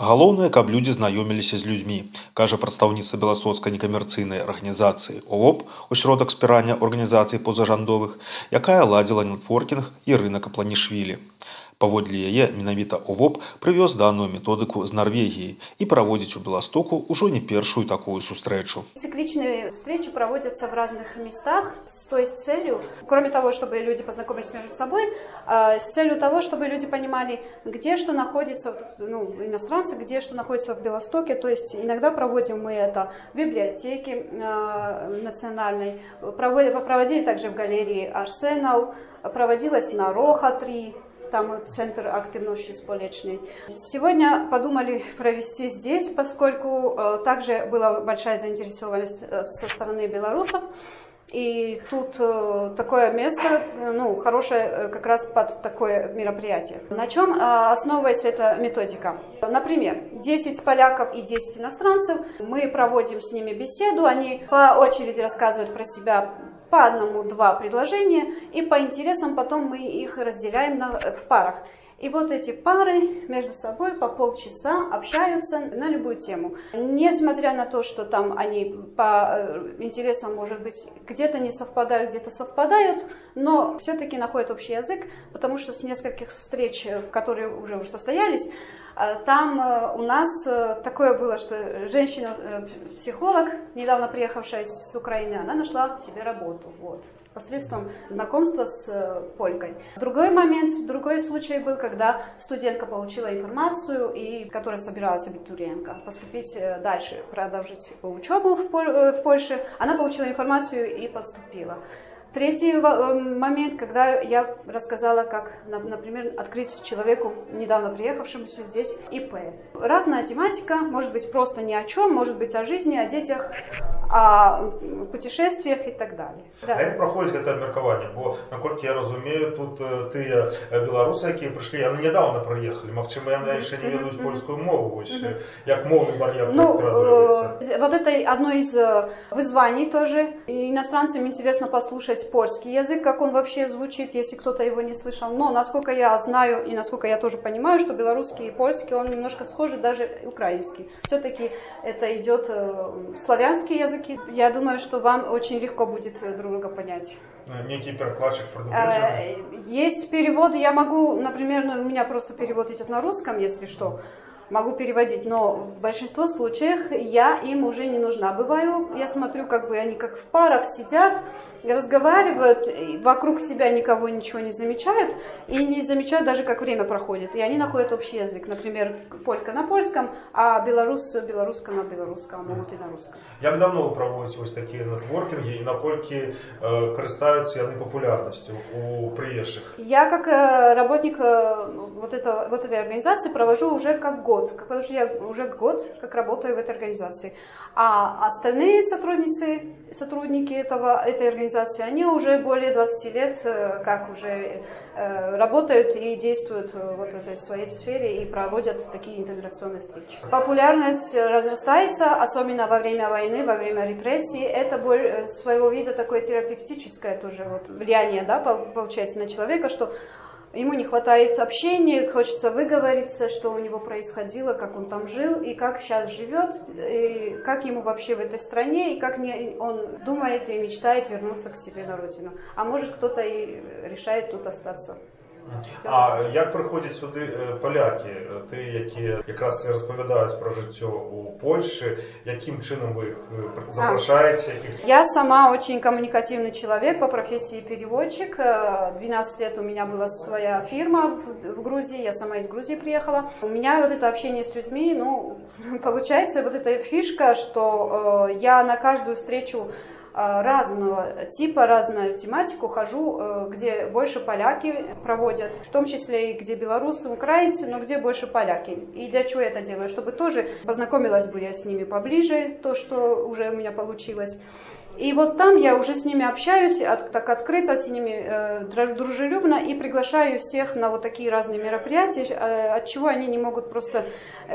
Галоўнае, каб людзі знаёміліся з людзьмі, кажа прадстаўніца беласоцкай некамерцыйнай арганізацыі ООП «Осродак спірання арганізацый позажандовых, якая ладзіла нетворкінг Ірына Капланішвілі. Паводле яе менавіта ОВОП прывёз данную методыку з Норвегии и проводит у Беластоку ўжо не першую такую сустрэчу. Цикличные встречи проводятся в разных местах с той целью, кроме того, чтобы люди познакомились между собой, а, с целью того, чтобы люди понимали, где что находится, ну, иностранцы, где что находится в Белостоке. То есть иногда проводим мы это в библиотеке э, национальной, проводили также в галерее Арсенал, проводилось на Роха 3, там центр активности сполечный. Сегодня подумали провести здесь, поскольку э, также была большая заинтересованность э, со стороны белорусов. И тут э, такое место, ну, хорошее как раз под такое мероприятие. На чем основывается эта методика? Например, 10 поляков и 10 иностранцев, мы проводим с ними беседу, они по очереди рассказывают про себя по одному-два предложения, и по интересам потом мы их разделяем на, в парах. И вот эти пары между собой по полчаса общаются на любую тему. Несмотря на то, что там они по э, интересам, может быть, где-то не совпадают, где-то совпадают, но все-таки находят общий язык, потому что с нескольких встреч, которые уже, уже состоялись, э, там э, у нас такое было, что женщина-психолог, недавно приехавшая с Украины, она нашла себе работу. Вот посредством знакомства с э, полькой. Другой момент, другой случай был, когда студентка получила информацию, и которая собиралась абитуриентка поступить э, дальше, продолжить учебу в Польше. Она получила информацию и поступила. Третий э, момент, когда я рассказала, как, например, открыть человеку, недавно приехавшемуся здесь, ИП. Разная тематика, может быть просто ни о чем, может быть о жизни, о детях, о путешествиях и так далее. Да. А як проходить это меркование? Бо, насколько я разумею, тут ты белорусы, які пришли, яны недавно приехали, магчыма, яны ще не ведаюць польскую мову, вось, як мовный барьер ну, э, Вот это одно из э, вызваний тоже. Иностранцам интересно послушать слышать польский язык, как он вообще звучит, если кто-то его не слышал. Но, насколько я знаю и насколько я тоже понимаю, что белорусский и польский, он немножко схожий, даже украинский. Все-таки это идет э, славянские языки. Я думаю, что вам очень легко будет друг друга понять. Э, некий перекладчик э, Есть переводы, я могу, например, ну, у меня просто перевод идет на русском, если что могу переводить, но в большинстве случаев я им уже не нужна. Бываю, я смотрю, как бы они как в парах сидят, разговаривают, вокруг себя никого ничего не замечают, и не замечают даже, как время проходит. И они находят общий язык. Например, полька на польском, а белорус белоруска на белорусском, а могут и на русском. Як давно ви проводите ось такі нетворкінги і наскільки э, користаються вони популярністю у приезжих? Я как э, работник э, вот, этого, вот этой организации провожу уже как год год, потому что я уже год как работаю в этой организации. А остальные сотрудницы, сотрудники этого, этой организации, они уже более 20 лет э, как уже э, работают и действуют вот в этой своей сфере и проводят такие интеграционные встречи. Популярность разрастается, особенно во время войны, во время репрессий. Это э, своего вида такое терапевтическое тоже вот влияние, да, получается на человека, что Ему не хватает общения, хочется выговориться, что у него происходило, как он там жил, и как сейчас живет, и как ему вообще в этой стране, и как не, он думает и мечтает вернуться к себе на родину. А может кто-то и решает тут остаться. А як приходять сюди поляки, ті, які якраз розповідають про життя у Польщі, яким чином ви їх запрошаєте? Яких... Я сама очень коммуникативный человек по профессии переводчик. 12 лет у меня была своя фирма в Грузии, я сама из Грузии приехала. У меня вот это общение с людьми, ну, получается вот эта фишка, что я на каждую встречу Э, разного типа, разную тематику хожу, э, где больше поляки проводят, в том числе и где белорусы, украинцы, но где больше поляки. И для чего я это делаю? Чтобы тоже познакомилась бы я с ними поближе, то, что уже у меня получилось. И вот там я уже с ними общаюсь, от, так открыто, с ними э, дружелюбно и приглашаю всех на вот такие разные мероприятия, э, от чего они не могут просто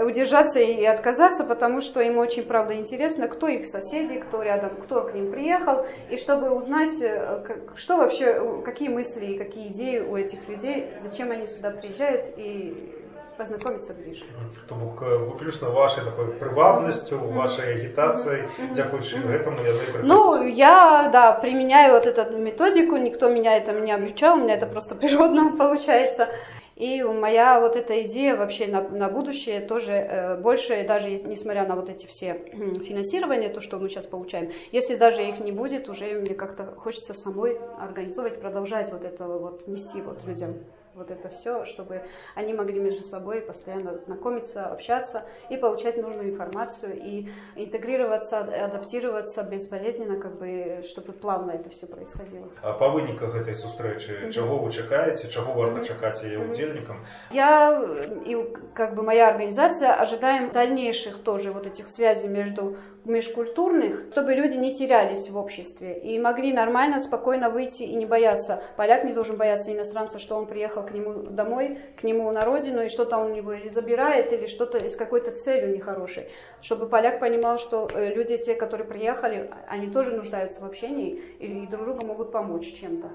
удержаться и отказаться, потому что им очень, правда, интересно, кто их соседи, кто рядом, кто к ним приехал, и чтобы узнать, э, что вообще, какие мысли и какие идеи у этих людей, зачем они сюда приезжают и познакомиться ближе. Тобто е, виключно вашою такою привабністю, вашою агітацією, дякуючи этому я не Ну, я, да, применяю вот эту методику, никто меня этому не обучал, у меня это просто природно получается. И моя вот эта идея вообще на, на будущее тоже э, больше, даже если, несмотря на вот эти все м, финансирования, то, что мы сейчас получаем, если даже их не будет, уже мне как-то хочется самой организовывать, продолжать вот это вот, нести вот людям вот это все, чтобы они могли между собой постоянно знакомиться, общаться и получать нужную информацию и интегрироваться, адаптироваться безболезненно, как бы, чтобы плавно это все происходило. А по выніках гэтай сустрэчы чаго вы чакаеце чаго варта чакаць яе удзельнікам Я и как бы моя организация ожидаем дальнейших тоже вот этих связей между межкультурных, чтобы люди не терялись в обществе и могли нормально, спокойно выйти и не бояться. Поляк не должен бояться иностранца, что он приехал к нему домой, к нему на родину, и что-то он у него или забирает, или что-то с какой-то целью нехорошей. Чтобы поляк понимал, что э, люди, те, которые приехали, они тоже нуждаются в общении и друг другу могут помочь чем-то.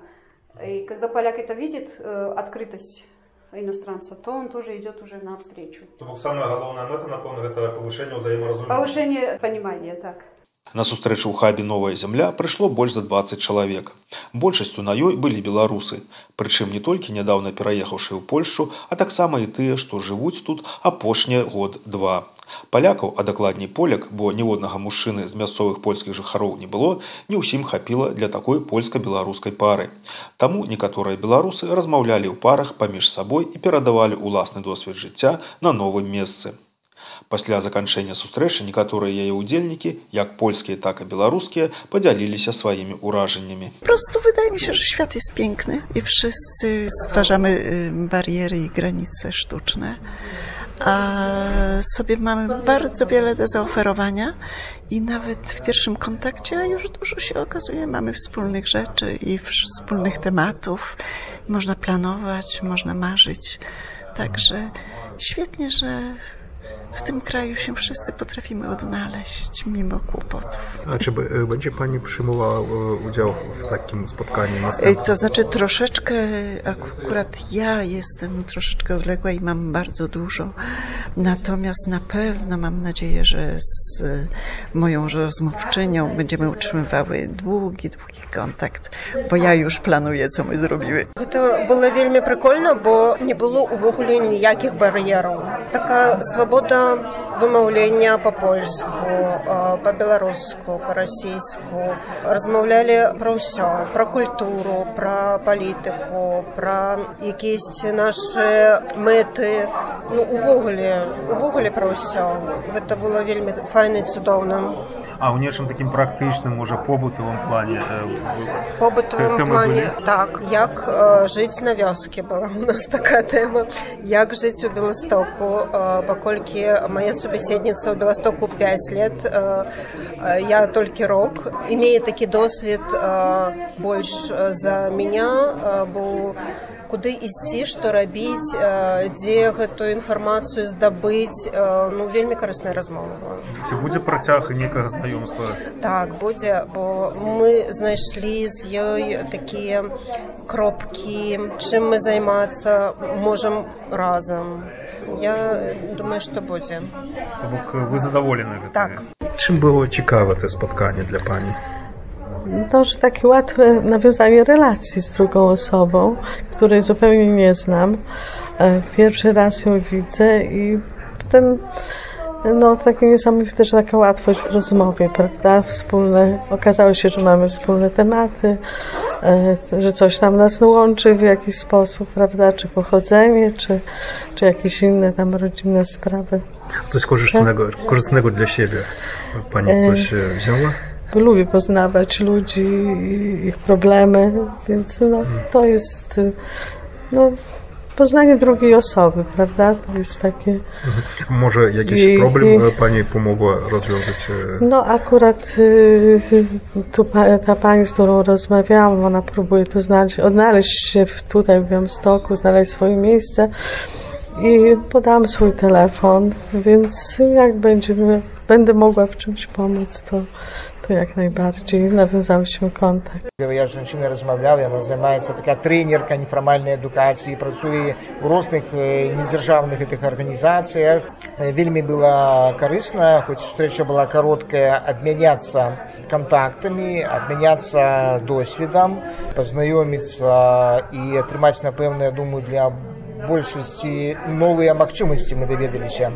И когда поляк это видит, э, открытость иностранца, то он тоже идет уже навстречу. То бок самая галоўная мэта напэўна гэта павышэнне ўзаемаразумення Повышение понимания, так. На сустрэчу ў хабе новая зямля прыйшло больш за 20 чалавек. Большасцю на ёй былі беларусы, прычым не толькі нядаўна пераехаўшы ў Польшчу, а таксама і тыя, што жывуць тут апошні год-два. Палякаў, а дакладней поляк, бо ніводнага мужчыны з мясцовых польскіх жыхароў не было, не ўсім хапіла для такой польска-беларускай пары. Таму некаторыя беларусы размаўлялі ў парах паміж сабой і перадавалі ўласны досвед жыцця на новым месцы. Пасля заканчэння сустрэчы некаторыя яе ўдзельнікі, як польскія, так і беларускія, падзяліліся сваімі ўражаннямі. Po prostu wydaje mi się, że świat jest piękny i wszyscy stwarzamy y, bariery i granice sztuczne. A sobie mamy bardzo wiele do zaoferowania i nawet w pierwszym kontakcie już dużo się okazuje. Mamy wspólnych rzeczy i wsz- wspólnych tematów. Można planować, można marzyć. Także świetnie, że w tym kraju się wszyscy potrafimy odnaleźć mimo kłopotów. А чи б- będzie pani przyjmowała e, udział w takim spotkaniu Ej, następnym? To znaczy troszeczkę, akurat ja jestem troszeczkę odległa i mam bardzo dużo. Natomiast na pewno mam nadzieję, że z e, moją rozmówczynią będziemy utrzymywały długi, długi kontakt, bo ja już planuję, co my zrobimy. Гэта было вельмі прикольна, бо не было увогуле ніякіх бар'ераў. Така свабода вымаўлення па-польску, а, па-беларуску, па-расійску. Размаўлялі пра ўсё, пра культуру, пра палітыку, пра якісь нашы мэты. Ну увогуле, увогуле пра ўсё. Гэта было вельмі файна і цудоўна. А ў нечым такім практычным можа побытавым плане е, В побытовому Тэмы плане былі? так як э, жыць на вёске была у нас такая тэма як жыць у беластоку э, паколькі моя субяседніца ў беластоку 5 лет э, э, я толькі рок имею такі досвед э, больш э, за меня э, бо куды ісці што рабіць э, дзе гэтую інфармацыю здабыць э, ну вельмі карысная размова была ці будзе працяг нейкага знаёмства Так, будзе, бо мы знайшлі з ёй такія кропкі, чым мы займацца можам разам. Я думаю, што будзе. То бок ви задоволені гэтым? Так. Чим було цікаве те spotkanie dla pani? To, że takie łatwe nawiązanie relacji z drugą osobą, której zupełnie nie znam. E, Pierwszy raz ją widzę i potem no, takie niesamowite, że taka łatwość w rozmowie, prawda? Wspólne, okazało się, że mamy wspólne tematy, e, że coś tam nas łączy w jakiś sposób, prawda? Czy pochodzenie, czy, czy jakieś inne tam rodzinne sprawy. Coś korzystnego, korzystnego dla siebie pani coś e, wzięła? Lubię poznawać ludzi ich problemy, więc no, to jest no, poznanie drugiej osoby, prawda? To jest takie. Może jakiś I- problem i- pani pomogła rozwiązać? e, No akurat y, tu ta pani, z którą rozmawiałam, ona próbuje tu znaleźć, odnaleźć się tutaj w Białymstoku, znaleźć swoje miejsce i podałam swój telefon, więc jak będzie, będę mogła w czymś pomóc, to, to jak najbardziej nawiązałyśmy kontakt. Я з жінкою розмовляв, вона займається така тренерка неформальної едукації, працює у різних е, недержавних таких організаціях. Е, Вельми було корисно, хоч встреча була коротка, обмінятися контактами, обміняться досвідом, познайомитися і отримати, напевно, я думаю, для більшості нові можливості ми довідалися.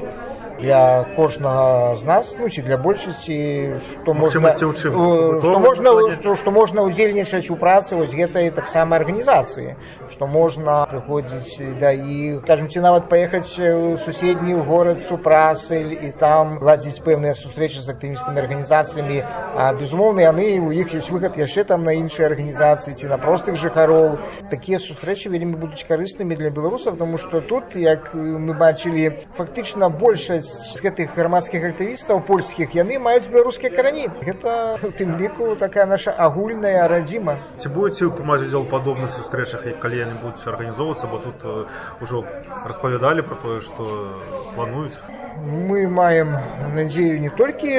Для кожного з нас, ну чи для більшості, що можна, Магчимості у чым? е, Побутовым що можна, плане? што, што можна удзельнічаць у працы вось гэтай таксама арганізацыі што можна прыходзіць да іх скажем ці нават паехаць у суседні горад супрацэль і там ладзіць пэўныя сустрэчы з актывістамі арганізацыямі а безумоўна яны у іх ёсць выхад яшчэ там на іншыя арганізацыі ці на простых жыхароў такія сустрэчы вельмі будуць карыснымі для беларусаў тому што тут як мы бачылі фактычна большасць з гэтых грамадскіх актывістаў польскіх яны маюць беларускія карані гэта у тым ліку такая наша агульная радзіма Ці будете прымаць удзел у падобных сустрэчах, як калі яны будуць арганізоўвацца, бо тут э, ужо распавядалі пра тое, што плануюць. мы маем надзею не толькі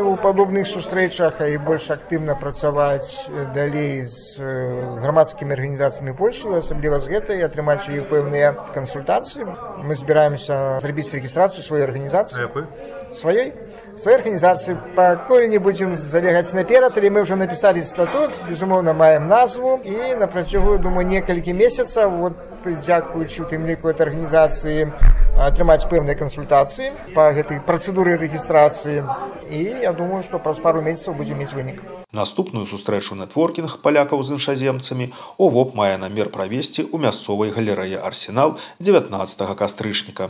у падобных сустрэчах а і больш актыўна працаваць далей з э, грамадскімі арганізацыямі Польшы асабліва з гэтай атрымаць у іх пэўныя кансультацыі мы збіраемся зрабіць рэгістрацыю сваёй А арганізацыі якой? сваёй сваёй арганізацыі пакуль не будзем забегаць наперад але мы ўжо напісалі статут безумоўна маем назву і на працягу думаю некалькі месяцаў вот дзякуючы у тым ліку этой арганізацыі атрымаць пэўныя кансультацыі па гэтай працэдуры рэгістрацыі і я думаю што праз пару месяцаў будзем мець вынік Наступную сустрэчу нетворкінг палякаў з іншаземцамі ОВОП мае намер правесці ў мясцовай галерэі арсенал 19 кастрычніка.